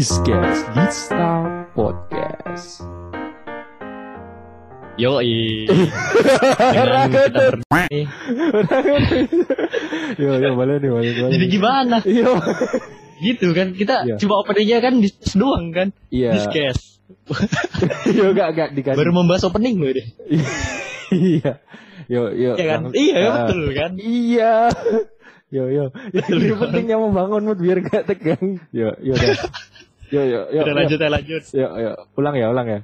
Discast Dista Podcast. Yo nih. yo yo boleh nih boleh boleh. Jadi gimana? Yo. Gitu kan kita Iya. cuma openingnya kan di doang kan. Iya. Discuss. Yo gak gak dikasih. Baru membahas opening loh deh. iya. Yo yo. Iya kan? Iya Ah. betul kan. Iya. Yo yo. Ini Bang. pentingnya membangun mood biar gak tegang. Yo yo Yo yo yo. Udah yo. lanjut ya lanjut. Yo yo. Ulang ya ulang ya.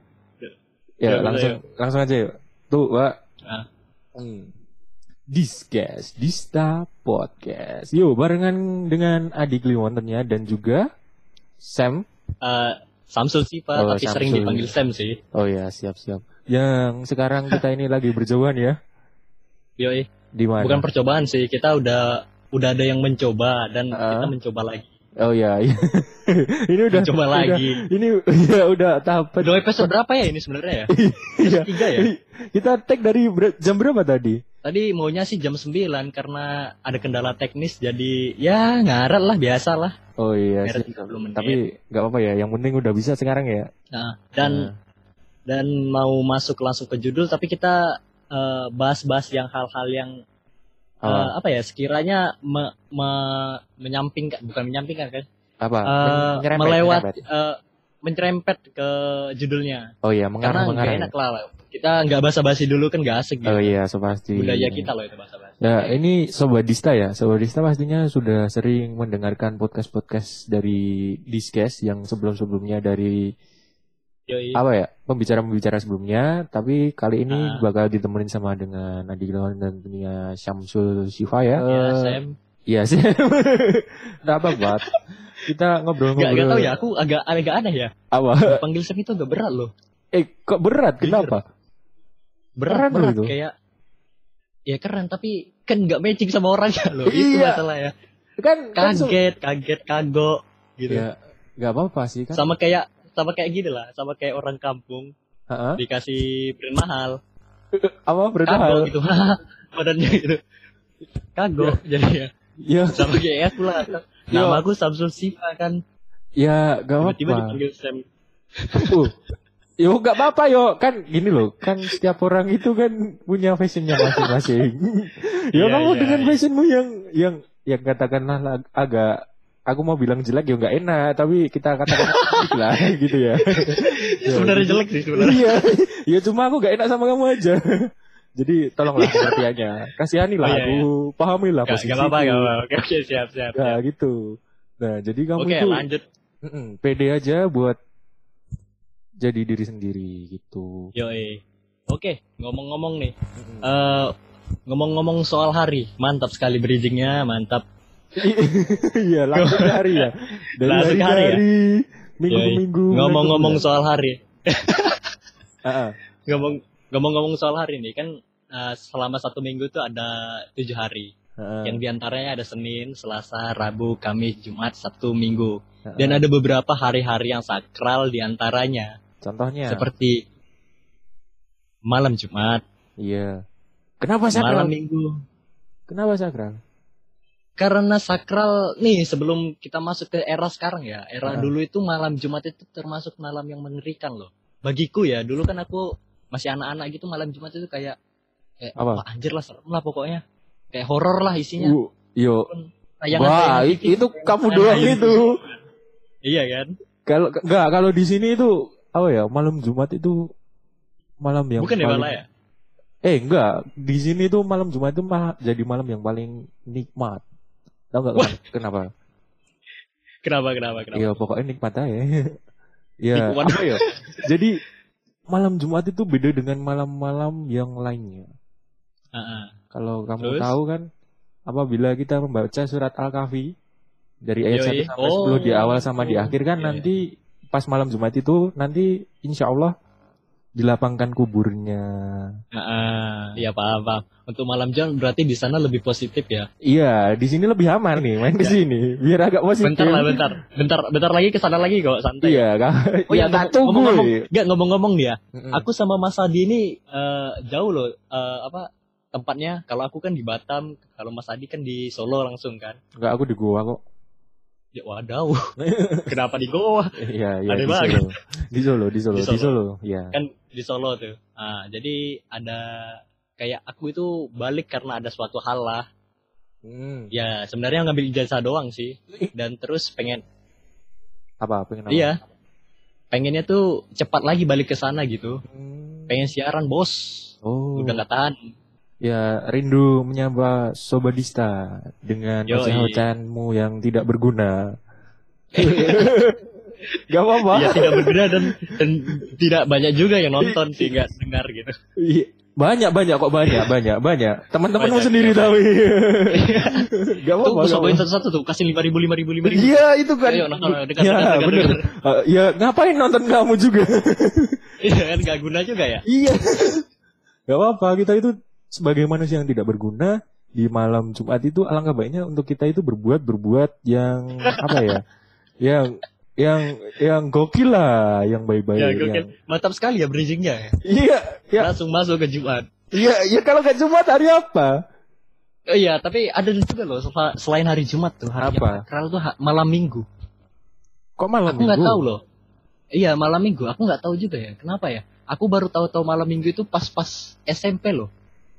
Ya Yo, langsung yo. langsung aja yuk. Tuh, Pak. Ah. Hmm. Discast, Dista Podcast. Yo, barengan dengan adik Liwontennya dan juga Sam. Eh, Samsul sih Pak, Oh, tapi sering Samsul. dipanggil Sam sih. Oh ya, siap-siap. Yang sekarang kita ini lagi berjauhan ya. Yo Di mana? bukan percobaan sih, kita udah udah ada yang mencoba dan Ah. kita mencoba lagi. Oh ya, iya. ini udah Mencoba udah- lagi. Ini ya udah tahap Udah episode berapa ya ini sebenarnya ya? Iya. Tiga ya? Kita tag dari ber- jam berapa tadi? Tadi maunya sih jam 9 karena ada kendala teknis jadi ya ngaret lah biasa lah. Oh iya, Ngaret sih. 30 menit. Tapi nggak apa-apa ya. Yang penting udah bisa sekarang ya. Nah, dan Nah. dan mau masuk langsung ke judul tapi kita eh, bahas-bahas yang hal-hal yang eh, apa? apa ya sekiranya me, me- menyampingkan bukan menyampingkan kan apa? Eh, Men- nyerempet, melewat nyerempet. eh, mencerempet ke judulnya Oh iya, karena mengarah nggak mengarah. enak lah kita nggak basa-basi dulu kan nggak asik gitu Oh iya, so pasti. budaya kita loh itu basa-basi Nah, ini Sobat Dista ya. Sobat Dista pastinya sudah sering mendengarkan podcast-podcast dari Discast yang sebelum-sebelumnya dari Yoi. apa ya? Pembicara-pembicara sebelumnya, tapi kali ini Ah. bakal ditemenin sama dengan Adi Lawan dan tentunya Syamsul Siva ya. ya, Eh, Sam. Iya sih. Enggak apa-apa. Kita Nggak, nggak ngobrol-ngobrol. tahu ya aku agak agak aneh ya Apa? panggil Sam itu agak berat loh Eh, kok berat? Kenapa? berat berat loh itu. kayak ya keren tapi kan nggak matching sama orangnya loh itu Iya. masalah ya Kan kan kaget kaget kagok gitu Ya, enggak apa-apa sih kan. sama kayak sama kayak gini lah sama kayak orang kampung. Heeh. dikasih brand mahal. Apa? Berat kagok hal? gitu. Badannya gitu. Kagok jadi ya Ya, sama kayak aku lah. Nama aku Samsul Siva kan. Ya tiba-tiba apa-apa. dipanggil Sam. Uh, yo nggak apa-apa yo. Kan gini loh kan setiap orang itu kan punya fashionnya masing-masing. yo Iya, kamu iya, dengan iya. fashionmu yang yang yang katakanlah ag- agak aku mau bilang jelek yo nggak enak tapi kita katakan jelek lah gitu ya. Ya, sebenarnya jadi- jelek sih sebenarnya Iya, ya cuma aku gak enak sama kamu aja. Jadi tolonglah pengertiannya, kasihani lah Oh, iya, aku, pahami lah Gak, posisi. gak apa-apa, gak apa-apa. Oke, oke, siap, siap. Nah siap. gitu. Nah jadi kamu Oke, itu lanjut. pede aja buat jadi diri sendiri gitu. Yoi. Oke, ngomong-ngomong nih. Eh ngomong-ngomong soal hari, mantap sekali bridgingnya, mantap. Iya langsung hari ya. Dari Langsung hari hari ya? hari, minggu ke Yoi. minggu. bulan ke Ngomong-ngomong soal hari, ngomong ngomong-ngomong soal hari nih kan eh, selama satu minggu tuh ada tujuh hari. Ah. Yang di antaranya ada Senin, Selasa, Rabu, Kamis, Jumat, Sabtu, Minggu. Ah. Dan ada beberapa hari-hari yang sakral di antaranya. Contohnya. Seperti malam Jumat, Iya. Kenapa malam sakral? Minggu. Kenapa sakral? Karena sakral nih sebelum kita masuk ke era sekarang ya, era Ah. dulu itu malam Jumat itu termasuk malam yang mengerikan loh. Bagiku ya, dulu kan aku masih anak-anak gitu malam Jumat itu kayak kayak Apa? wah, anjir lah serem lah pokoknya. Kayak horor lah isinya. Uh, yo. Tayangan- Wah, tayangan i- TV. itu kamu Tayangan doang itu. Iya kan? Kalau enggak kalau di sini itu apa ya? Malam Jumat itu malam yang Bukan ya paling- malah ya? Eh, enggak. Di sini tuh malam Jumat itu malah jadi malam yang paling nikmat. Tahu enggak Wah. kenapa? Kenapa kenapa kenapa? Iya, pokoknya nikmat aja. ya, Nikmat. apa ya? Jadi malam Jumat itu beda dengan malam-malam yang lainnya. Heeh. Kalau kamu Terus? tahu kan apabila kita membaca surat Al-Kahfi dari ayat Yoi. 1 sampai 10 di awal sama di Oh, akhir kan iya, nanti pas malam Jumat itu nanti insya Allah dilapangkan kuburnya. Heeh. Iya paham paham. Untuk malam Jumat berarti di sana lebih positif ya. Iya, di sini lebih aman nih main ke Ya. sini biar agak positif. Bentar lah bentar. Bentar bentar lagi ke sana lagi kok santai. Iya, kan? Oh Iya, ya, tak ngomong- tunggu. ngomong-ngomong, iya. dia. Mm-mm. Aku sama Mas Adi ini eh, jauh loh eh, apa tempatnya. Kalau aku kan di Batam, kalau Mas Adi kan di Solo langsung kan. Enggak, aku di gua kok. Ya wadaw. Kenapa di Goa? Iya, iya Ada di banget. Solo. Di Solo, di Solo, Di di Solo. Solo. Iya. Kan di Solo tuh. Ah, jadi ada kayak aku itu balik karena ada suatu hal lah. Hmm. Ya sebenarnya ngambil ijazah doang sih. Dan terus pengen Apa pengen apa? iya. Pengennya tuh cepat lagi balik ke sana gitu. Hmm. Pengen siaran bos. Oh. Udah nggak tahan. Ya, rindu menyapa Sobadista dengan ocehan-ocehanmu yang tidak berguna. Gak apa-apa. Iya tidak berguna dan dan tidak banyak juga yang nonton sih nggak dengar gitu. Iya. Banyak, banyak kok banyak, banyak, banyak. Teman-temanmu sendiri iya. tapi. Gak Tuh apa-apa. gak sodoin apa-apa. satu-satu tuh kasih lima ribu lima ribu lima ribu. Iya, itu kan. Ayo nonton dengar ya, dengar dengar. bener. dengar. Eh, ya, ngapain nonton kamu juga? Iya kan nggak guna juga ya. iya. Gak apa-apa, kita itu sebagai manusia yang tidak berguna di malam Jumat itu alangkah baiknya untuk kita itu berbuat berbuat yang apa ya? Yang yang yang gokil lah, yang baik-baik. Ya yang-. Mantap sekali ya bridgingnya ya. Iya, ya, Langsung masuk ke Jumat. iya, ya kalau gak Jumat hari apa? Oh iya, tapi ada juga loh sel- selain hari Jumat tuh hari Apa? yang sakral tuh malam Minggu. Kok malam aku nggak minggu? tahu loh. Iya malam Minggu. Aku nggak tahu juga ya. Kenapa ya? Aku baru tahu-tahu malam Minggu itu pas-pas SMP loh.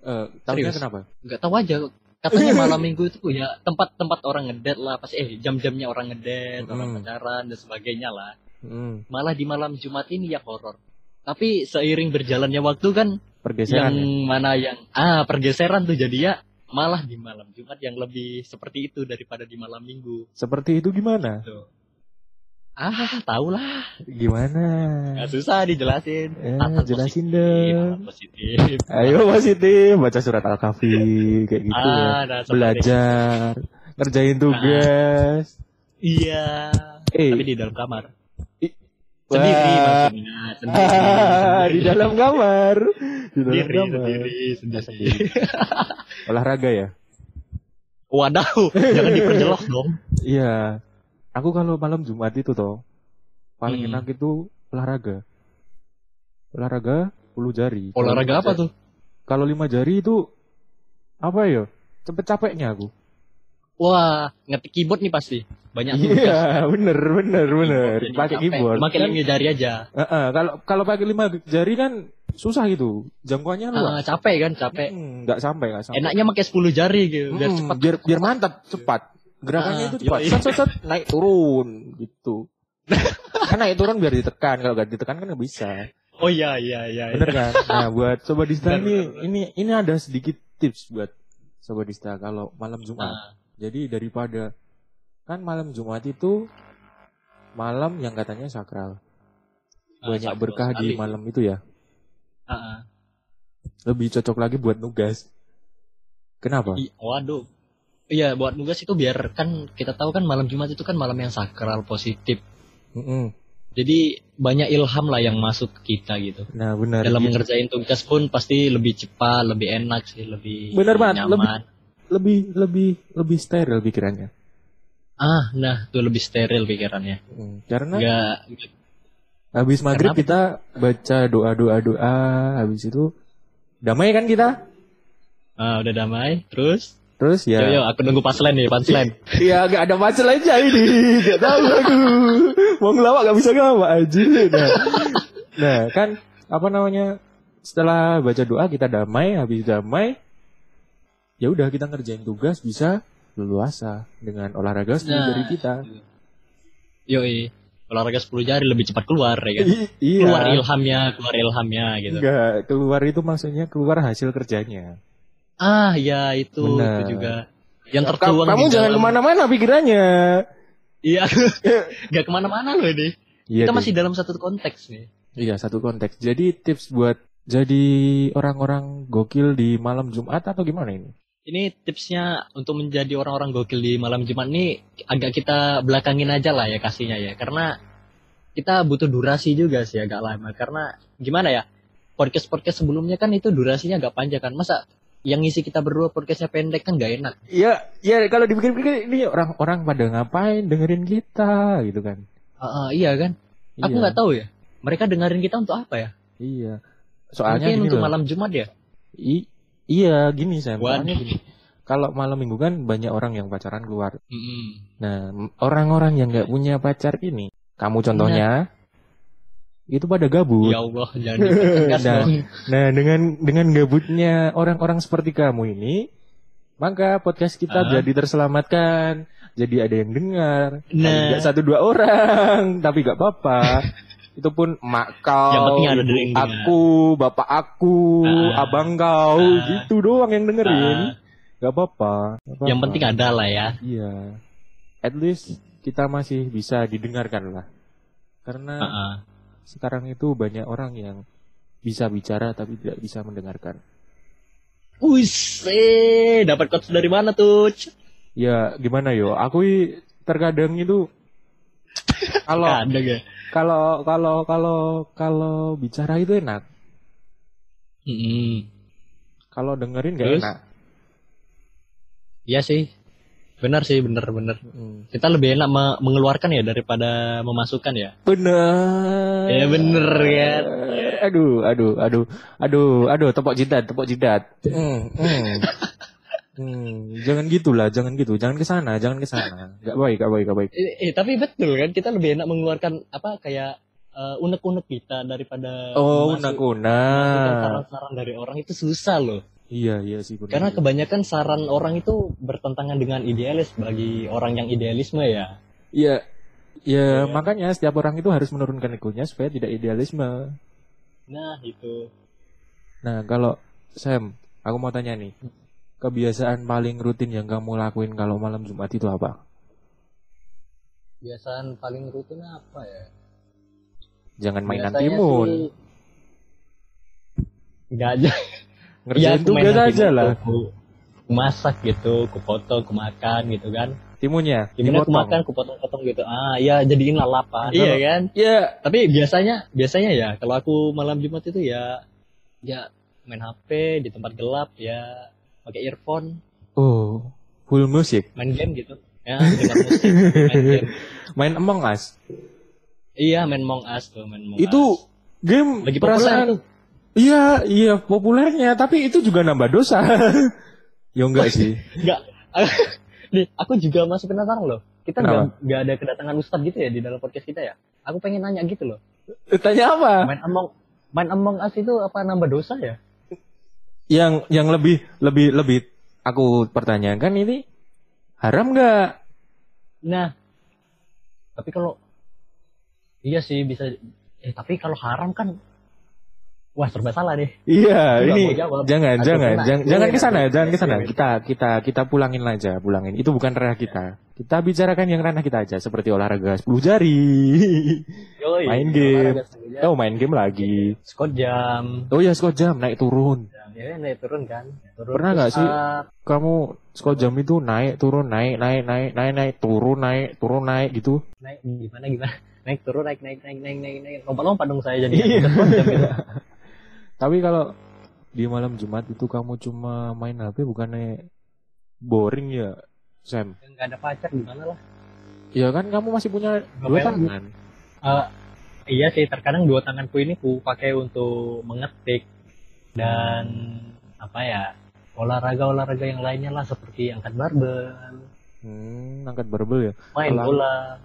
Eh, tahunya Serius? kenapa? Nggak tahu aja. Katanya malam Minggu itu ya tempat-tempat orang ngedet lah. Pas eh jam-jamnya orang ngedet, orang Hmm. pacaran dan sebagainya lah. Hmm, Malah di malam Jumat ini ya horor. Tapi seiring berjalannya waktu kan pergeseran. yang ya? mana yang ah pergeseran tuh jadi ya malah di malam Jumat yang lebih seperti itu daripada di malam Minggu. Seperti itu gimana? Tuh. Ah, tau lah. Gimana? Nggak susah dijelasin. Eh, Hal-hal jelasin positif, dong. positif. Ayo positif, baca surat Al-Kahfi kayak gitu ya. ah, nah, seperti- Belajar, ngerjain tugas. Iya. Eh, Tapi di dalam kamar. I- Sendiri Wah. maksudnya. Sendiri. Ah, di dalam kamar. Di dalam Sendiri, kamar. sendiri, Nggak sendiri. Olahraga ya? Wadaw, jangan diperjelas dong. Iya. Aku kalau malam Jumat itu toh paling Hmm. enak itu olahraga. Olahraga 10 jari. Olahraga apa jari- tuh? Kalau lima jari itu apa ya? Cepet capeknya aku. Wah, ngetik keyboard nih pasti. Banyak tugas. Iya, bener, bener, bener. Jadi Pakai keyboard. Kan- lima jari aja. Heeh, kalau kalau pakai lima jari kan susah gitu. Jangkauannya Ah, luas. capek kan, capek. Hmm, nggak sampai, nggak sampai. Enaknya pakai 10 jari gitu, biar Hmm, cepat. biar biar mantap, cepat. Gerakannya Ah, itu cepat. yoi. Set, set, naik turun gitu. kan naik turun biar ditekan. Kalau nggak ditekan kan nggak bisa. Oh iya iya iya. Bener kan? Nah, buat Sobat Dista Bener, ini, bener, ini ini ada sedikit tips buat Sobat Dista kalau malam Jumat. Nah, Jadi daripada kan malam Jumat itu malam yang katanya sakral. ah, Banyak sakral berkah di malam itu ya. Ah, ah. Lebih cocok lagi buat nugas. Kenapa? I- waduh. Iya, buat nugas itu biar kan kita tahu kan malam Jumat itu kan malam yang sakral positif. Mm-mm. Jadi banyak ilham lah yang masuk ke kita gitu. Nah, benar. Dalam Gitu. mengerjain tugas pun pasti lebih cepat, lebih enak sih, lebih Bener banget, nyaman. lebih lebih lebih steril pikirannya. Ah, nah, tuh lebih steril pikirannya. Hmm, Karena Enggak habis maghrib Kenapa kita baca doa doa doa, habis itu damai kan kita. ah, udah damai. Terus, Terus ya. yo yo, aku nunggu punchline nih, punchline. Ya gak ada macet aja ini Gak tahu aku Mau ngelawak gak bisa ngelawak aja nah, nah kan Apa namanya Setelah baca doa kita damai Habis damai ya udah kita ngerjain tugas bisa leluasa dengan olahraga sepuluh Nah. dari kita. Yoi, olahraga 10 jari lebih cepat keluar ya kan. I- iya. Keluar ilhamnya, keluar ilhamnya gitu. Enggak, keluar itu maksudnya keluar hasil kerjanya. Ah, ya itu, Benar. itu juga. Yang tertuang Kamu jangan dalam- ke mana-mana pikirannya. Iya, nggak ke mana-mana loh ini. Iya, Kita Ding. masih dalam satu konteks nih. Iya, satu konteks. Jadi tips buat jadi orang-orang gokil di malam Jumat atau gimana ini? Ini tipsnya untuk menjadi orang-orang gokil di malam Jumat ini agak kita belakangin aja lah ya kasihnya ya. Karena kita butuh durasi juga sih agak lama. Karena gimana ya, podcast-podcast sebelumnya kan itu durasinya agak panjang kan. Masa yang ngisi kita berdua podcastnya pendek kan nggak enak. Iya, ya kalau dipikir-pikir ini orang-orang pada ngapain dengerin kita gitu kan. Ah, ah, iya kan? Aku Iya, nggak tahu ya. Mereka dengerin kita untuk apa ya? Iya. Soalnya Mungkin untuk loh. malam Jumat ya? I- iya, gini gini. kalau malam minggu kan banyak orang yang pacaran keluar. Mm-mm. Nah, m- orang-orang yang nggak punya pacar ini, kamu contohnya, itu pada gabut. Ya Allah, jangan Nah. dong. Nah, dengan dengan gabutnya orang-orang seperti kamu ini, maka podcast kita Ah. jadi terselamatkan. Jadi ada yang dengar. Nah. Nggak satu dua orang, tapi gak apa-apa. Itu pun mak kau, Yang penting ada dengar. aku, bapak aku, Ah. abang kau, Ah. gitu doang yang dengerin. Ah. Gak apa-apa. Yang penting ada lah ya. Iya. At least kita masih bisa didengarkan lah. Karena Heeh. Sekarang itu banyak orang yang bisa bicara tapi tidak bisa mendengarkan. Wis, eh, dapat quotes dari mana tuh? Ya gimana yo? Aku terkadang itu kalau ya. kalau kalau kalau kalau bicara itu enak. Mm-mm. Kalau dengerin gak Terus? enak. Iya sih. Benar sih, benar-benar. Hmm. Kita lebih enak me- mengeluarkan ya daripada memasukkan ya. Bener. Ya bener kan. Aduh, aduh, aduh, aduh, aduh, tepuk jidat, tepuk jidat. Hmm, hmm. Hmm, jangan gitulah, jangan gitu, jangan ke sana, jangan ke sana. Gak baik, gak baik, gak baik. Eh, eh, tapi betul kan kita lebih enak mengeluarkan apa kayak eh, unek-unek kita daripada Oh, memasukkan saran-saran dari orang itu susah loh. Iya, iya sih benar. Karena kebanyakan saran orang itu bertentangan dengan idealis bagi orang yang idealisme ya. Iya, ya Iya. makanya setiap orang itu harus menurunkan egonya supaya tidak idealisme. Nah, itu. Nah, kalau Sam, aku mau tanya nih, kebiasaan paling rutin yang kamu lakuin kalau malam Jumat itu apa? Biasaan paling rutin apa ya? Jangan mainan Biasanya timun, sih- Nggak aja. Ngerjain Iya, aku tugas aja lah. Ku, ku masak gitu, ku potong, ku makan gitu kan. Timunnya, Timunnya ku makan, ku potong-potong gitu. Ah, ya jadiin lalapan. Iya kalau- kan? Iya, Tapi biasanya, biasanya ya kalau aku malam Jumat itu ya, ya main HP di tempat gelap ya, pakai earphone, oh, full musik, main game gitu. Ya, dengar musik, main game. main Among Us. Iya, main Among Us tuh, main Among Itu Us. game lagi populer perasaan. Iya, iya populernya, tapi itu juga nambah dosa. ya enggak sih. Enggak. Nih, aku juga masih penasaran loh. Kita nggak nggak ada kedatangan ustadz gitu ya di dalam podcast kita ya. Aku pengen nanya gitu loh. Tanya apa? Main Among main Among Us itu apa nambah dosa ya? Yang yang lebih lebih lebih aku pertanyakan ini haram nggak? Nah, tapi kalau iya sih bisa. Eh tapi kalau haram kan, wah serba salah deh. Iya, ini jangan Aku jangan kena. jangan Iya, jangan iya, ke sana, iya, jangan ke iya, sana. iya. Kita kita kita pulangin aja, pulangin. Itu bukan ranah kita. Kita bicarakan yang ranah kita aja seperti olahraga 10 jari. Yoi, Main game. oh, main game lagi. Squat jam. Oh ya, skot jam naik turun. Ya, naik turun kan. Turun Pernah nggak sih? up. Kamu skot jam itu naik turun naik naik naik naik naik turun naik turun naik gitu. Naik gimana gimana? Naik turun naik naik naik naik naik naik. Lompat-lompat dong saya jadi. Iya. Tapi kalau di malam Jumat itu kamu cuma main HP bukannya boring ya, Sam? Nggak ada pacar gimana lah. Ya kan kamu masih punya dua Ngapain? tangan. Eh, iya sih, terkadang dua tanganku ini ku pakai untuk mengetik dan apa ya olahraga-olahraga yang lainnya lah seperti angkat barbel, Hmm, angkat barbel ya. main bola,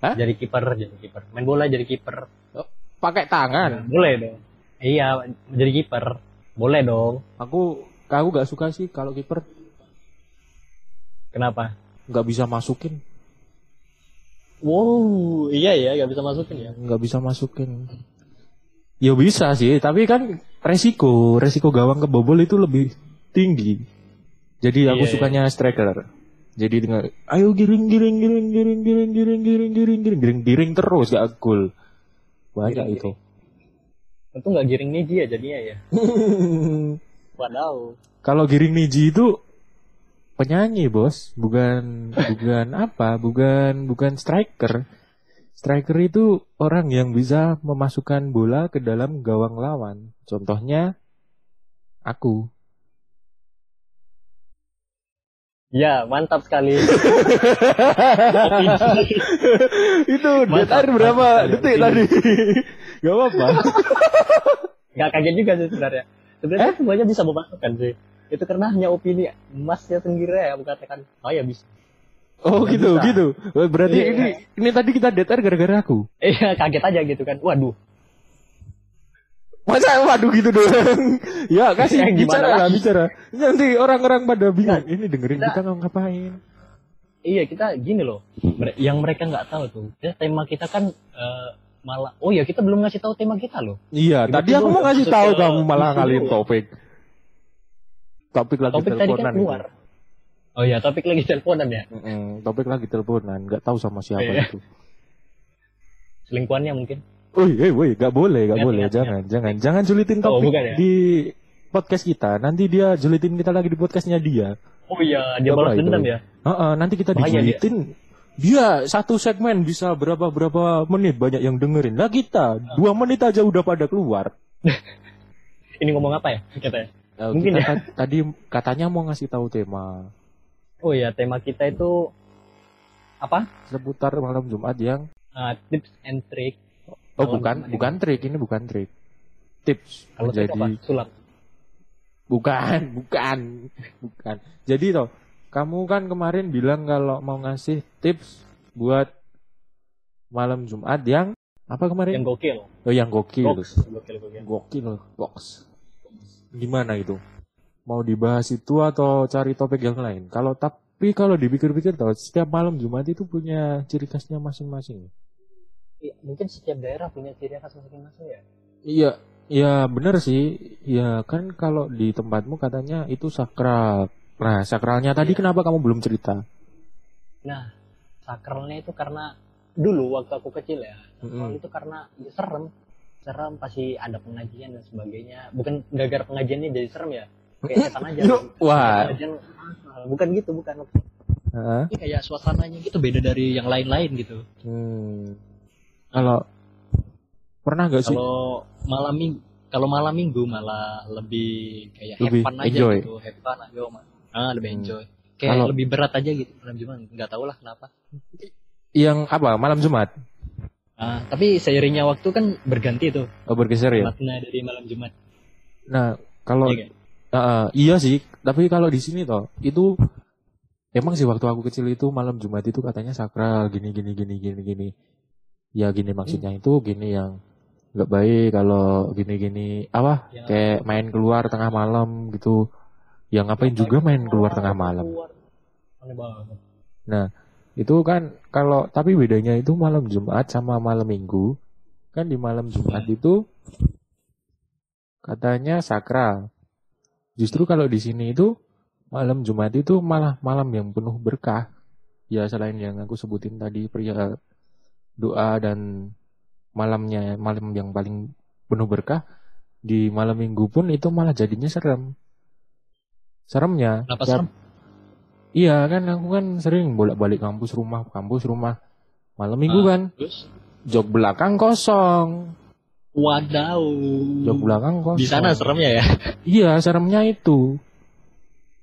Hah? jadi kiper, jadi kiper, main bola jadi kiper, Pakai tangan. boleh dong. Iya, jadi kiper, boleh dong. Aku aku gak suka sih kalau kiper Kenapa? nggak bisa masukin, Wow, iya ya, nggak bisa masukin ya. nggak bisa masukin. Ya bisa sih, tapi kan resiko, resiko gawang kebobol itu lebih tinggi. Jadi aku Iya, sukanya striker. Jadi dengan ayo giring giring giring giring giring giring giring giring giring giring giring terus gak gol. Banyak Giring, itu. Tentu nggak giring nih dia jadinya ya. Wadaw. Kalau giring niji itu penyanyi bos, bukan bukan apa, bukan bukan striker. Striker itu orang yang bisa memasukkan bola ke dalam gawang lawan. Contohnya aku. Ya, mantap sekali. itu Mantap, detar berapa mantap detik tadi? Gak apa-apa. Gak kaget juga sih sebenarnya. Sebenarnya semuanya bisa memasukkan sih. itu karena hanya opini masnya sendiri ya aku katakan oh ya bisa Oh gitu, bisa. gitu. Berarti Iya. ini ini tadi kita datar gara-gara aku. iya kaget aja gitu kan waduh Masa waduh gitu doang. ya kasih Ya, gimana bicara lah bicara. Nanti orang-orang pada bingung. Nah, ini dengerin kita- kita ngapain? iya kita gini loh yang mereka nggak tahu tuh ya, tema kita kan eh, malah oh ya kita belum ngasih tahu tema kita loh Iya, Tiba-tiba tadi aku mau ngasih tahu ke kamu malah ngalihin dulu. topik. Topik lagi topik tadi kan teleponan keluar itu. oh ya topik lagi teleponan ya Mm-mm, topik lagi teleponan, nggak tahu sama siapa Iya. itu. selingkuhannya mungkin Woi, eh, woi, nggak boleh, Ingat, boleh, ingat, jangan, jangan, jangan julitin Oh, topik bukan ya? di podcast kita. Nanti dia julitin kita lagi di podcastnya dia. oh iya dia balas dendam ya Heeh, nanti kita Bahaya dia. dijulitin. Dia. satu segmen bisa berapa berapa menit banyak yang dengerin. Nah kita dua menit aja udah pada keluar. ini ngomong apa ya katanya Eh, Mungkin kita ya. ta- tadi katanya mau ngasih tahu tema oh ya tema kita itu apa seputar malam Jumat yang Ah, tips and trick oh Malam bukan Jumat bukan trik ini bukan trik tips. Kalau jadi apa? Sulap. Bukan bukan bukan. Jadi toh kamu kan kemarin bilang kalau mau ngasih tips buat malam Jumat yang apa kemarin? Yang gokil. Oh yang gokil. Box. Gokil gokil. Gokil box. Gimana itu mau dibahas itu atau cari topik yang lain? Kalau tapi kalau dipikir-pikir toh setiap malam Jumat itu punya ciri khasnya masing-masing Iya, mungkin setiap daerah punya ciri khas masing-masing ya Iya, iya bener sih. Ya kan kalau di tempatmu katanya itu sakral. Nah, sakralnya tadi Iya. kenapa kamu belum cerita? nah sakralnya itu karena dulu waktu aku kecil ya sakral Mm-mm. itu karena ya, serem serem pasti ada pengajian dan sebagainya bukan gara-gara pengajiannya jadi serem ya kayak setan aja wah. Pengajian, bukan gitu bukan Hah? ini kayak suasananya gitu beda dari yang lain-lain gitu Hmm. Kalau pernah nggak sih? kalau malam minggu kalau malam minggu malah lebih kayak Lebih have fun aja enjoy. gitu have fun ayo Ma. ah lebih Hmm. enjoy kayak Kalau- lebih berat aja gitu malam jumat nggak tahu lah kenapa Yang apa? Malam Jumat? ah tapi seiringnya waktu kan berganti tuh Oh, bergeser ya? makna dari malam jumat Nah, kalau Iya kan? Ah, iya sih, tapi kalau di sini toh itu emang sih waktu aku kecil itu malam Jumat itu katanya sakral gini gini gini gini gini. Ya gini maksudnya itu gini yang nggak baik kalau gini gini apa Ya. kayak main keluar tengah malam gitu. Yang ngapain juga main keluar tengah malam. Banget Itu kan kalau tapi bedanya itu malam Jumat sama malam Minggu. Kan di malam Jumat itu katanya sakral. Justru kalau di sini itu malam Jumat itu malah malam yang penuh berkah. Ya selain yang aku sebutin tadi pria doa dan malamnya malam yang paling penuh berkah di malam Minggu pun itu malah jadinya serem. Seremnya. Kenapa serem? Iya kan aku kan sering bolak-balik kampus rumah kampus rumah. Malam minggu Ah. kan terus? jok belakang kosong. Wadaw. Jok belakang kosong. Di sana seremnya ya? Iya seremnya itu.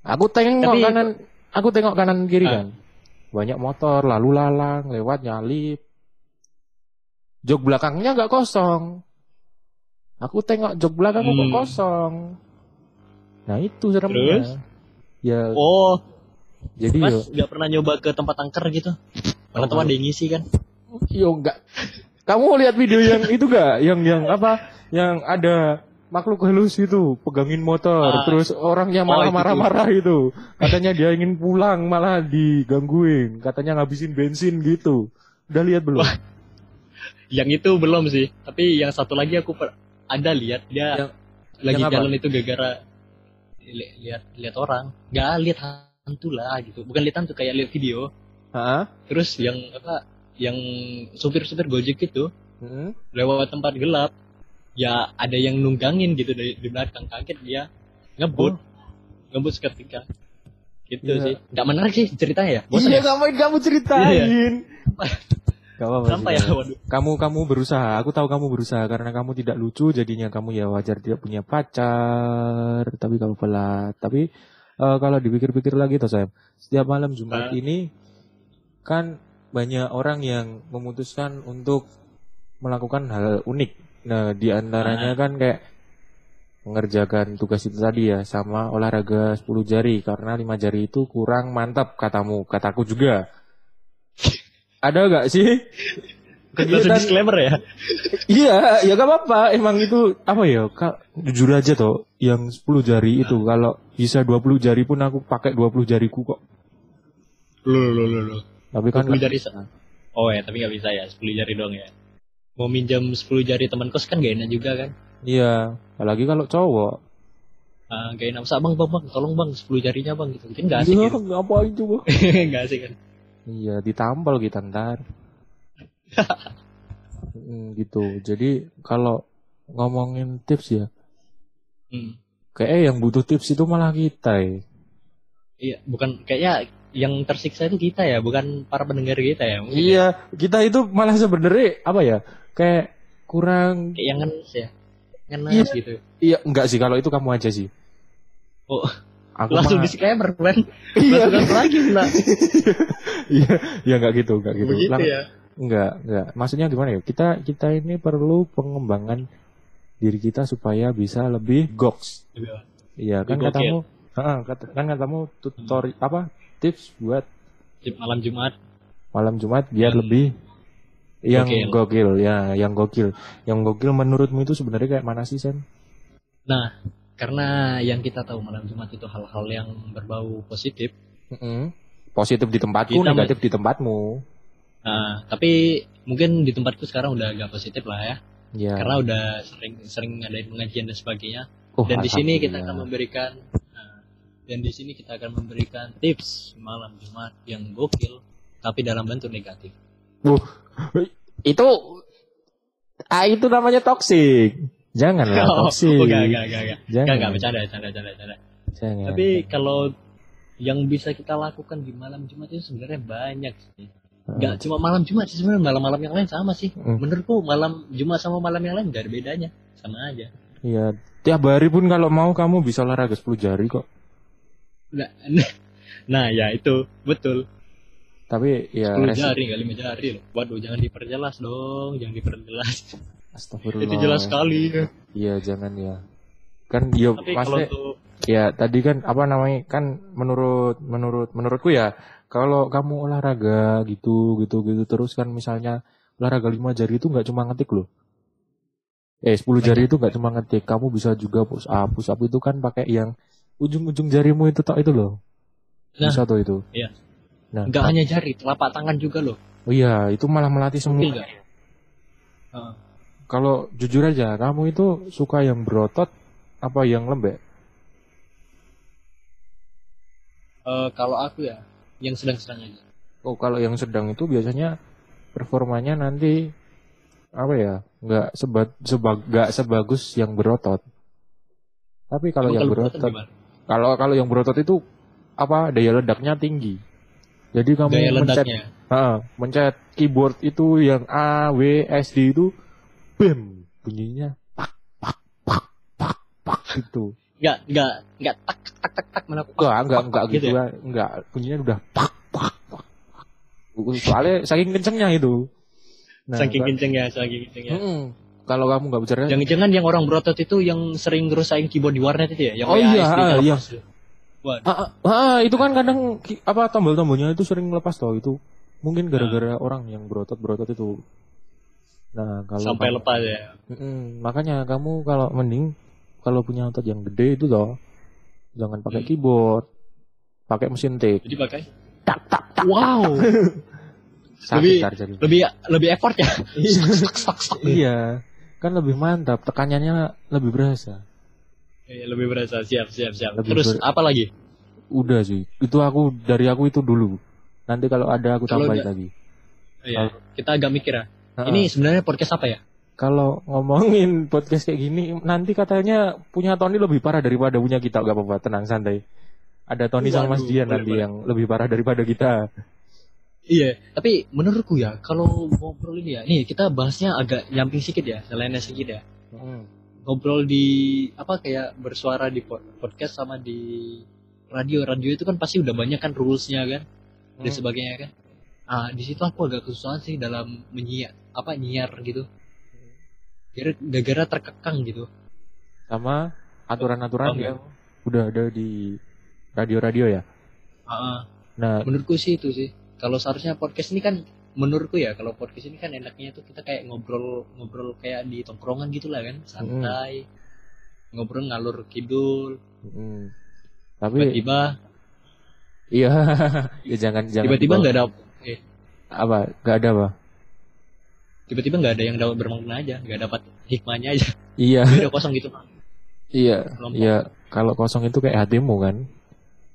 Aku tengok Tapi- kanan aku tengok kanan kiri Ah. kan. Banyak motor lalu lalang lewat nyalip jok belakangnya nggak kosong aku tengok jok belakang kok Hmm. kosong nah itu seremnya Terus? ya oh jadi mas nggak pernah nyoba ke tempat angker gitu mana teman ada yang ngisi kan Yo enggak. Kamu lihat video yang itu enggak? Yang yang apa? Yang ada makhluk halus itu pegangin motor, Ah. terus orangnya Oh, malah itu tuh. marah-marah itu. Katanya dia ingin pulang malah digangguin, katanya ngabisin bensin gitu. Udah lihat belum? Yang itu belum sih tapi yang satu lagi aku per- ada lihat dia Yang- lagi yang apa? jalan itu gara-gara li- lihat lihat orang nggak lihat hantu lah gitu bukan lihat hantu kayak lihat video Heeh. terus yang apa yang supir-supir gojek itu Heeh. lewat tempat gelap ya ada yang nunggangin gitu dari di belakang kaget dia ngebut ngebut seketika gitu Oh. Iya. sih nggak menarik sih ceritanya ya bosan Iya, ya ngapain kamu ceritain? Gak apa-apa. sampai ya waduh Kamu kamu berusaha. Aku tahu kamu berusaha karena kamu tidak lucu, jadinya kamu ya wajar tidak punya pacar. Tapi kamu pelat. Tapi eh, kalau dipikir-pikir lagi toh Sam, setiap malam Jumat Ah. ini kan banyak orang yang memutuskan untuk melakukan hal unik. Nah, di antaranya kan kayak mengerjakan tugas itu tadi ya sama olahraga 10 jari karena 5 jari itu kurang mantap katamu, kataku juga. Ada nggak sih? Kegiatan disclaimer ya. Iya, ya gak apa-apa. Emang itu apa ya? Kak, jujur aja toh, yang 10 jari itu kalau bisa 20 jari pun aku pakai 20 jariku kok. Loh, loh, loh, loh. Tapi kan 10 jari sa- Oh ya, tapi nggak bisa ya, 10 jari dong ya. Mau minjam 10 jari teman kos kan gak enak juga kan. iya, apalagi kalau cowok. Ah, gak enak. Bang, bang, bang, tolong bang, 10 jarinya bang gitu. Mungkin gak asik Iya, gitu. ngapain coba? gak asik kan. Iya, ditampal kita ntar. Mm, gitu. Jadi kalau ngomongin tips ya, Hmm. kayak yang butuh tips itu malah kita ya. Iya, bukan kayaknya yang tersiksa itu kita ya, bukan para pendengar kita ya. Mungkin Iya, kita itu malah sebenarnya apa ya? Kayak kurang Kayak yang ngenes ya. Ngenes Iya. gitu. Iya, enggak sih kalau itu kamu aja sih. Oh, Aku langsung mah- disclaimer kan. Iya, lagi pula. iya, ya enggak gitu, enggak gitu. Begitu Lang- ya. Enggak, enggak. Maksudnya gimana ya? Kita kita ini perlu pengembangan diri kita supaya bisa lebih goks. Iya, kan Lebih katamu, Heeh, kata- kan katamu tutori apa? Tips buat Malam Jumat. malam Jumat biar Yang lebih yang gokil. gokil. ya, yang gokil. Yang gokil menurutmu itu sebenarnya kayak mana sih, Sen? Nah, karena yang kita tahu malam Jumat itu hal-hal yang berbau positif. Mm-mm. Positif di tempatku, Kita negatif di tempatmu. Nah, tapi mungkin di tempatku sekarang udah agak positif lah ya. Ya. Karena udah sering sering ngadain pengajian dan sebagainya. Oh, dan di sini kita akan memberikan nah, dan di sini kita akan memberikan tips malam Jumat yang gokil tapi dalam bentuk negatif. itu ah itu namanya toxic. Janganlah oh, enggak, enggak, enggak, enggak. Jangan. Enggak, enggak, bercanda, bercanda, bercanda, bercanda. Jangan. Tapi kalau yang bisa kita lakukan di malam Jumat itu sebenarnya banyak sih. Enggak cuma malam Jumat sih sebenarnya malam-malam yang lain sama sih. Hmm. Menurutku malam Jumat sama malam yang lain enggak ada bedanya. Sama aja. Iya, tiap hari pun kalau mau kamu bisa olahraga 10 jari kok. Nah, nah ya itu betul. Tapi ya 10 resi- jari enggak 5 jari loh. Waduh, jangan diperjelas dong, jangan diperjelas. Astagfirullah. itu jelas sekali. Iya, jangan ya. Kan dia pasti ya tadi kan apa namanya kan menurut menurut menurutku ya kalau kamu olahraga gitu gitu gitu terus kan misalnya olahraga lima jari itu nggak cuma ngetik loh. Eh 10 jari itu nggak cuma ngetik, kamu bisa juga push up. Push up itu kan pakai yang ujung-ujung jarimu itu tok itu loh. Nah. bisa tuh itu. Iya. Nah, enggak hanya jari, telapak tangan juga loh. Oh iya, itu malah melatih semua. Nggak? Kalau jujur aja, kamu itu suka yang berotot apa yang lembek? Eh, kalau aku ya yang sedang-sedang aja. Oh, kalau yang sedang itu biasanya performanya nanti apa ya? Nggak sebat sebag nggak sebagus yang berotot. Tapi kalau Emang yang berotot berotot, kalau kalau yang berotot itu apa daya ledaknya tinggi. Jadi kamu Gaya mencet, ledaknya. Mencet keyboard itu yang A, W, S, D itu, bam, bunyinya pak, pak, pak, pak, pak gitu. Enggak, enggak, enggak tak tak tak tak mana Enggak, enggak, enggak gitu gitu ya? ya. Enggak, bunyinya udah pak, pak, pak. Soalnya saking kencengnya itu. Nah, saking ka- kencengnya, saking kencengnya. Mm-mm. Kalau kamu nggak bicara, Jangan-jangan yang orang berotot itu yang sering ngerusain keyboard di warnet itu ya? Yang Oh iya, -nya iya. ah, ah, ah, itu kan kadang apa tombol-tombolnya itu sering lepas tau itu. Mungkin gara-gara orang yang berotot-berotot itu. Nah, kalau sampai kamu- lepas ya. Mm-mm. makanya kamu kalau mending kalau punya otot yang gede itu toh, jangan pakai Hmm. keyboard, pakai mesin tik. Jadi pakai Tak tak tak. wow, Sakit Lebih- jadi. lebih lebih effort ya. Stak, stak, stak. Iya, kan lebih mantap, tekanannya lebih berasa. Iya, lebih berasa. Siap, siap, siap. Lebih Terus ber- apa lagi? Udah sih, itu aku dari aku itu dulu. Nanti kalau ada aku tambahin lagi. Iya, kita agak mikir ya. Ini sebenarnya podcast apa ya? kalau ngomongin podcast kayak gini, nanti katanya punya Tony lebih parah daripada punya kita, gak apa-apa, tenang santai. Ada Tony sama Mas Waduh, Dian nanti boleh. yang lebih parah daripada kita. Iya, tapi menurutku ya kalau ngobrol ini ya, nih kita bahasnya agak nyamping sedikit ya, selainnya sedikit ya. Ngobrol di apa kayak bersuara di pod- podcast sama di radio, radio itu kan pasti udah banyak kan rulesnya kan dan Hmm. sebagainya kan. Ah di situ aku agak kesusahan sih dalam menyiar apa nyiar gitu. Gara- Gara-gara terkekang gitu. Sama aturan-aturan Oke. yang udah ada di radio-radio ya. Heeh. Nah, menurutku sih itu sih kalau seharusnya podcast ini kan menurutku ya kalau podcast ini kan enaknya tuh kita kayak ngobrol ngobrol kayak di tongkrongan gitu lah kan santai ngobrol ngalur kidul mm, tapi tiba-tiba iya, ya jangan jangan tiba-tiba nggak ada eh, apa? Gak ada apa? Tiba-tiba nggak ada yang dapat bermakna aja nggak dapat hikmahnya aja Iya, udah kosong gitu iya, Kelompok. iya. Kalau kosong itu kayak hatimu kan.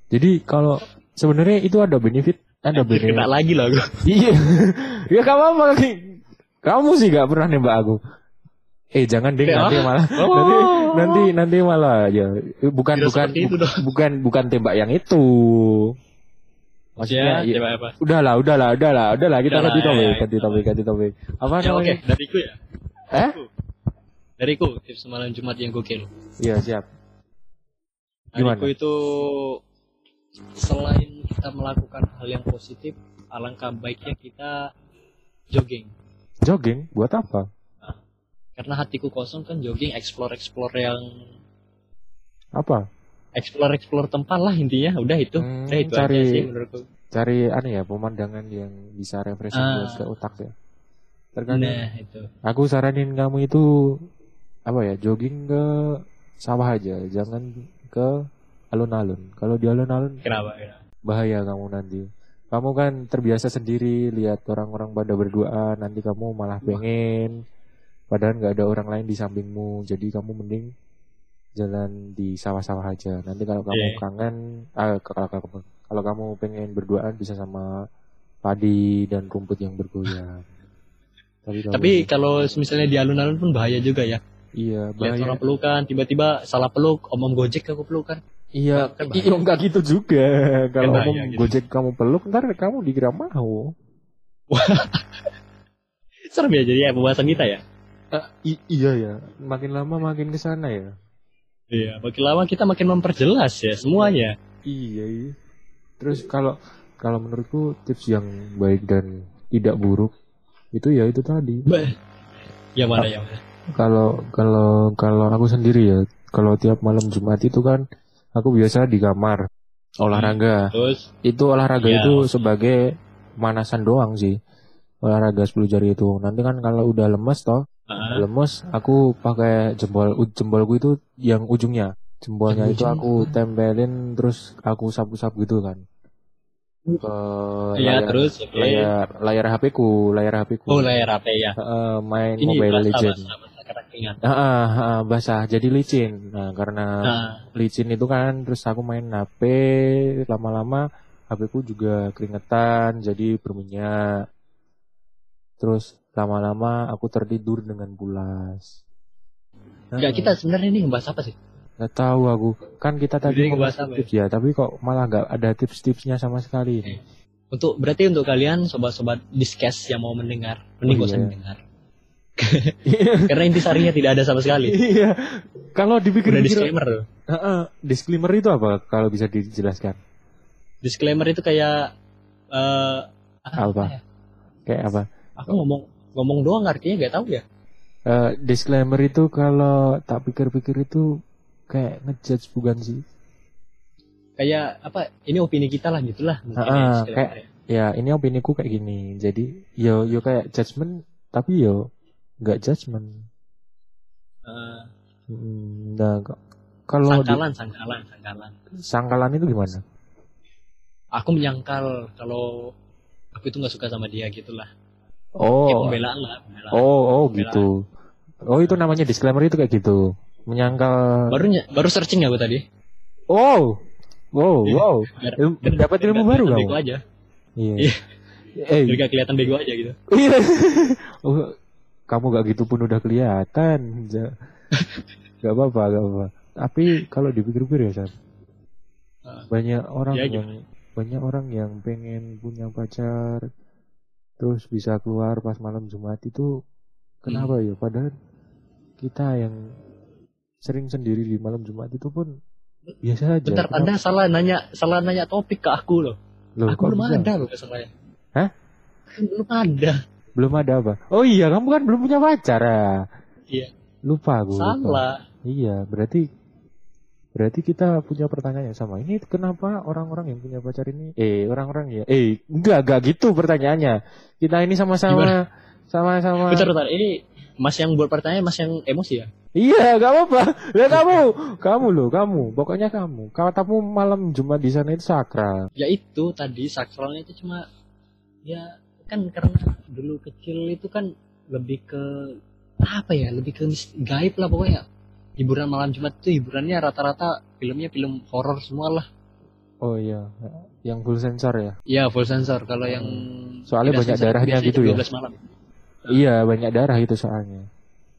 Jadi kalau sebenarnya itu ada benefit, ada benefit. kena lagi lah gue Iya. ya kamu apa lagi? Kamu sih gak pernah nembak aku. Eh jangan deh nanti malah Oh. nanti nanti nanti malah ya bukan Tidak bukan bu- bukan bukan tembak yang itu. Maksudnya ya, ya, apa udahlah udahlah udahlah udahlah kita ganti topik ganti topik ganti topik. Apa ya oke namanya? dariku ya Eh? dariku tips malam jumat yang gokil Iya siap. Gimana? dariku itu selain kita melakukan hal yang positif alangkah baiknya kita jogging Jogging buat apa? karena hatiku kosong kan jogging explore explore yang Apa? Explore explore tempat lah intinya udah itu Hmm, udah itu cari- aja sih menurutku Cari aneh ya pemandangan yang bisa refreshing Ah. buat ke otak ya. Terkadang nah itu Aku saranin kamu itu apa ya jogging ke sawah aja, jangan ke alun-alun. Kalau di alun-alun kenapa kenapa? bahaya kamu nanti. Kamu kan terbiasa sendiri lihat orang-orang pada berduaan, nanti kamu malah pengen. Padahal nggak ada orang lain di sampingmu, jadi kamu mending jalan di sawah-sawah aja. Nanti kalau kamu Iya. kangen, ah, kalau kamu kalau kamu pengen berduaan bisa sama padi dan rumput yang bergoyang. Tapi, kalau- tapi kalau misalnya di alun-alun pun bahaya juga ya Iya, lihat bahaya. orang pelukan tiba-tiba salah peluk om om gojek aku pelukan Iya, Kan iya enggak gitu juga. Kalau bahaya ngomong gitu. Gojek kamu peluk, ntar kamu dikira mau. serem ya jadi ya pembahasan kita ya iya ya, makin lama makin ke sana ya. Iya makin lama kita makin memperjelas ya semuanya Iya, iya. Terus kalau kalau menurutku tips yang baik dan tidak buruk itu ya itu tadi. Bah. ya mana ya mana Kalau kalau kalau aku sendiri ya, kalau tiap malam Jumat itu kan aku biasa di kamar olahraga. terus Itu olahraga Ya. itu sebagai manasan doang sih. Olahraga 10 jari itu. Nanti kan kalau udah lemes toh, ah, lemes aku pakai jempol u- jempolku itu yang ujungnya. Jempolnya Yang itu ujung. aku tempelin terus aku sapu-sapu gitu kan. Ke ya layar terus oke. layar layar HP ku layar HP ku. Oh layar HP ya. Heeh, main ini Mobile basah Legend basah basah kerakingan Heeh, heeh, basah jadi licin. Nah karena nah licin itu kan terus aku main HP lama-lama HP ku juga keringetan jadi berminyak. Terus lama-lama aku tertidur dengan pulas Enggak kita sebenarnya ini ngebahas apa sih Nggak tahu aku. Kan kita tadi ngebahas apa ya? tips ya, tapi kok malah nggak ada tips-tipsnya sama sekali ini. untuk berarti untuk kalian sobat-sobat discuss yang mau mendengar mending Oh, gak iya. mendengar karena intisarinya tidak ada sama sekali Iya. Kalau udah dipikir-pikir, disclaimer tuh Heeh, disclaimer itu apa? Kalau bisa dijelaskan. disclaimer itu kayak eh Apa? ya? Kayak apa? aku ngomong ngomong doang artinya gak tahu ya Eh, disclaimer itu kalau tak pikir-pikir itu kayak ngejudge bukan sih? kayak apa ini opini kita lah gitulah mungkin ya, ah, disclaimer kayak- ya. Ini opini ku kayak gini. Jadi, yo yo kayak judgement, tapi yo nggak judgement. Hmm, Nah, kalau di- sangkalan sangkalan sangkalan sangkalan itu gimana? aku menyangkal kalau aku itu nggak suka sama dia gitulah ya Oh, pembelaan lah pembelaan. Oh, oh Pembelaan. gitu. Oh, itu namanya disclaimer itu kayak gitu. Menyangkal. baru baru searching aku tadi Oh. Wow, Iya. wow. Dapat ilmu baru bego aja Iya. Iya. Eh, biar gak kelihatan bego aja gitu iya. Oh, kamu gak gitu pun udah kelihatan. Gak apa-apa, gak apa. Tapi kalau dipikir-pikir ya, San. Ah. Banyak orang Ya, yang banyak orang yang pengen punya pacar terus bisa keluar pas malam Jumat itu kenapa Hmm. ya? Padahal kita yang sering sendiri di malam Jumat itu pun biasa aja. bentar Kenapa- anda salah nanya salah nanya topik ke aku loh Loh, aku belum bisa? ada loh masalahnya Hah? belum ada Belum ada apa? Oh iya, kamu kan belum punya pacar ya? Iya. Lupa aku. lupa. salah Iya, berarti Berarti kita punya pertanyaan yang sama. Ini kenapa orang-orang yang punya pacar ini eh orang-orang ya eh enggak enggak gitu pertanyaannya. Kita ini sama-sama sama-sama Bentar, bentar. Ini Mas yang buat pertanyaan, Mas yang emosi ya? Iya, gak apa-apa. Ya kamu, kamu loh, kamu. Pokoknya kamu. Katamu malam Jumat di sana itu sakral. Ya itu tadi sakralnya itu cuma ya kan karena dulu kecil itu kan lebih ke apa ya lebih ke gaib lah pokoknya hiburan malam Jumat itu hiburannya rata-rata filmnya film horor semua lah Oh iya, yang full sensor ya. ya full sensor kalau yang Soalnya tidak banyak sensor darahnya gitu ya. 12 malam Iya, banyak darah itu soalnya.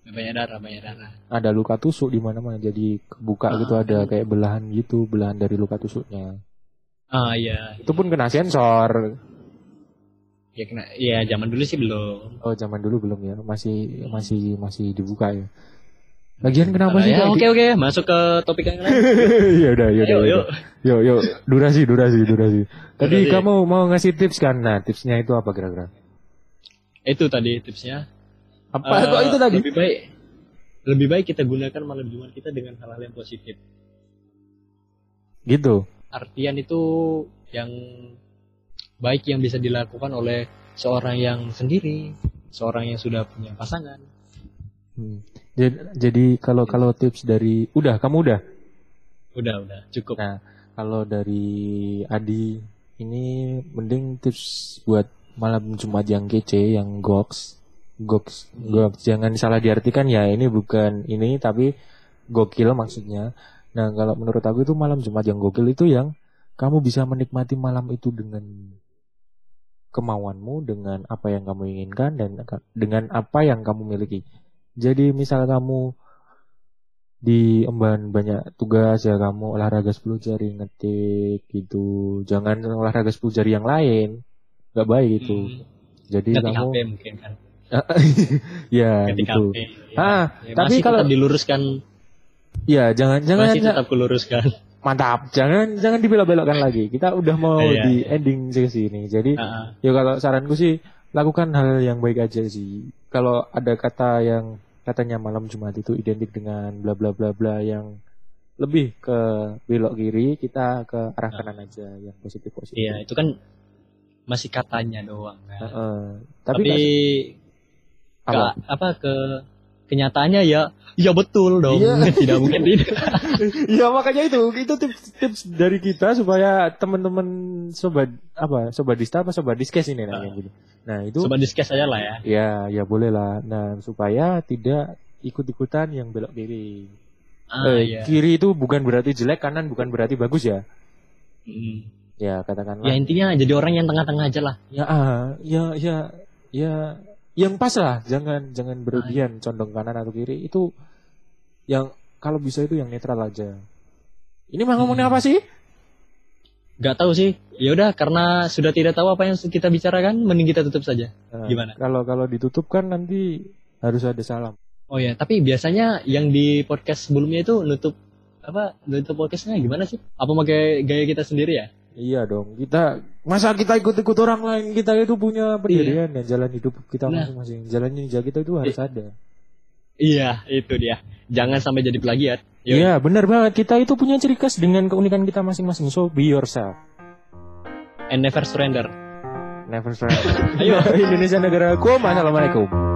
banyak darah banyak darah Ada luka tusuk di mana-mana jadi kebuka Ah. gitu ada kayak belahan gitu, belahan dari luka tusuknya. ah iya Itu pun kena sensor. ya kena ya zaman dulu sih belum Oh, zaman dulu belum ya. Masih masih masih dibuka ya. Lagian kenapa Ah, sih ya oke oke masuk ke topik yang lain Iya udah, ya udah. Ya yuk. udah. Yuk, yuk. Durasi, durasi, durasi. Tadi Durasi. kamu mau ngasih tips kan? Nah, tipsnya itu apa kira-kira? itu tadi tipsnya Apa Eh, kok itu tadi? lebih baik lebih baik kita gunakan malam Jumat kita dengan hal-hal yang positif Gitu. artian itu yang baik yang bisa dilakukan oleh seorang yang sendiri, seorang yang sudah punya pasangan. Hmm. Jadi, jadi kalau kalau tips dari udah kamu udah. Udah, udah, cukup. Nah, kalau dari Adi ini mending tips buat malam Jumat yang kece, yang goks, goks, goks. Jangan salah diartikan ya. Ini bukan ini tapi gokil maksudnya. Nah, kalau menurut aku itu malam Jumat yang gokil itu yang kamu bisa menikmati malam itu dengan kemauanmu, dengan apa yang kamu inginkan dan dengan apa yang kamu miliki. Jadi misal kamu diemban banyak tugas ya kamu olahraga 10 jari ngetik gitu. Jangan olahraga 10 jari yang lain. Gak baik itu. Hmm, Jadi Ngetik kamu HP mungkin kan. ya Ngetik gitu. HP. Ya. Ah, Ya, tapi masih kalau- diluruskan, Ya, jangan jangan masih tetap kuluruskan. mantap. Jangan jangan dibelok-belokkan lagi. Kita udah mau Iya, di iya. ending sesi ini. Jadi Ah, ah. ya kalau saranku sih lakukan hal yang baik aja sih. Kalau ada kata yang katanya malam Jumat itu identik dengan bla bla bla bla yang lebih ke belok kiri, kita ke arah kanan aja yang positif positif. Iya, itu kan masih katanya doang kan. Heeh. Tapi, tapi, apa? ke, apa ke kenyataannya ya ya betul dong. Iya. Tidak mungkin tidak. Iya makanya itu itu tips tips dari kita supaya teman-teman sobat apa sobat dista apa sobat diskes ini namanya gitu. Nah itu Coba discuss aja lah ya. ya ya boleh lah. Nah supaya tidak ikut-ikutan yang belok kiri. Ah, Eh, iya. Kiri itu bukan berarti jelek, kanan bukan berarti bagus ya. Mm. Ya Ya katakanlah. intinya jadi orang yang tengah-tengah aja lah. Ya ah, ya ya ya yang pas lah. Jangan jangan berlebihan condong kanan atau kiri itu yang kalau bisa itu yang netral aja. Ini mah ngomongin Hmm. apa sih? Gak tahu sih. Ya udah karena sudah tidak tahu apa yang kita bicarakan, mending kita tutup saja. Nah, Gimana? Kalau kalau ditutup kan nanti harus ada salam. Oh ya, tapi biasanya yang di podcast sebelumnya itu nutup apa? Nutup podcastnya gimana sih? Apa pakai gaya kita sendiri ya? Iya dong. Kita masa kita ikut-ikut orang lain kita itu punya pendirian ya jalan hidup kita Nah. masing-masing. Jalan ninja kita itu harus ada. Iya, itu dia. Jangan sampai jadi plagiat. Yuk. Iya, benar banget. Kita itu punya ciri khas dengan keunikan kita masing-masing. So be yourself. And never surrender. Never surrender. Ayo. Indonesia negaraku. Assalamualaikum.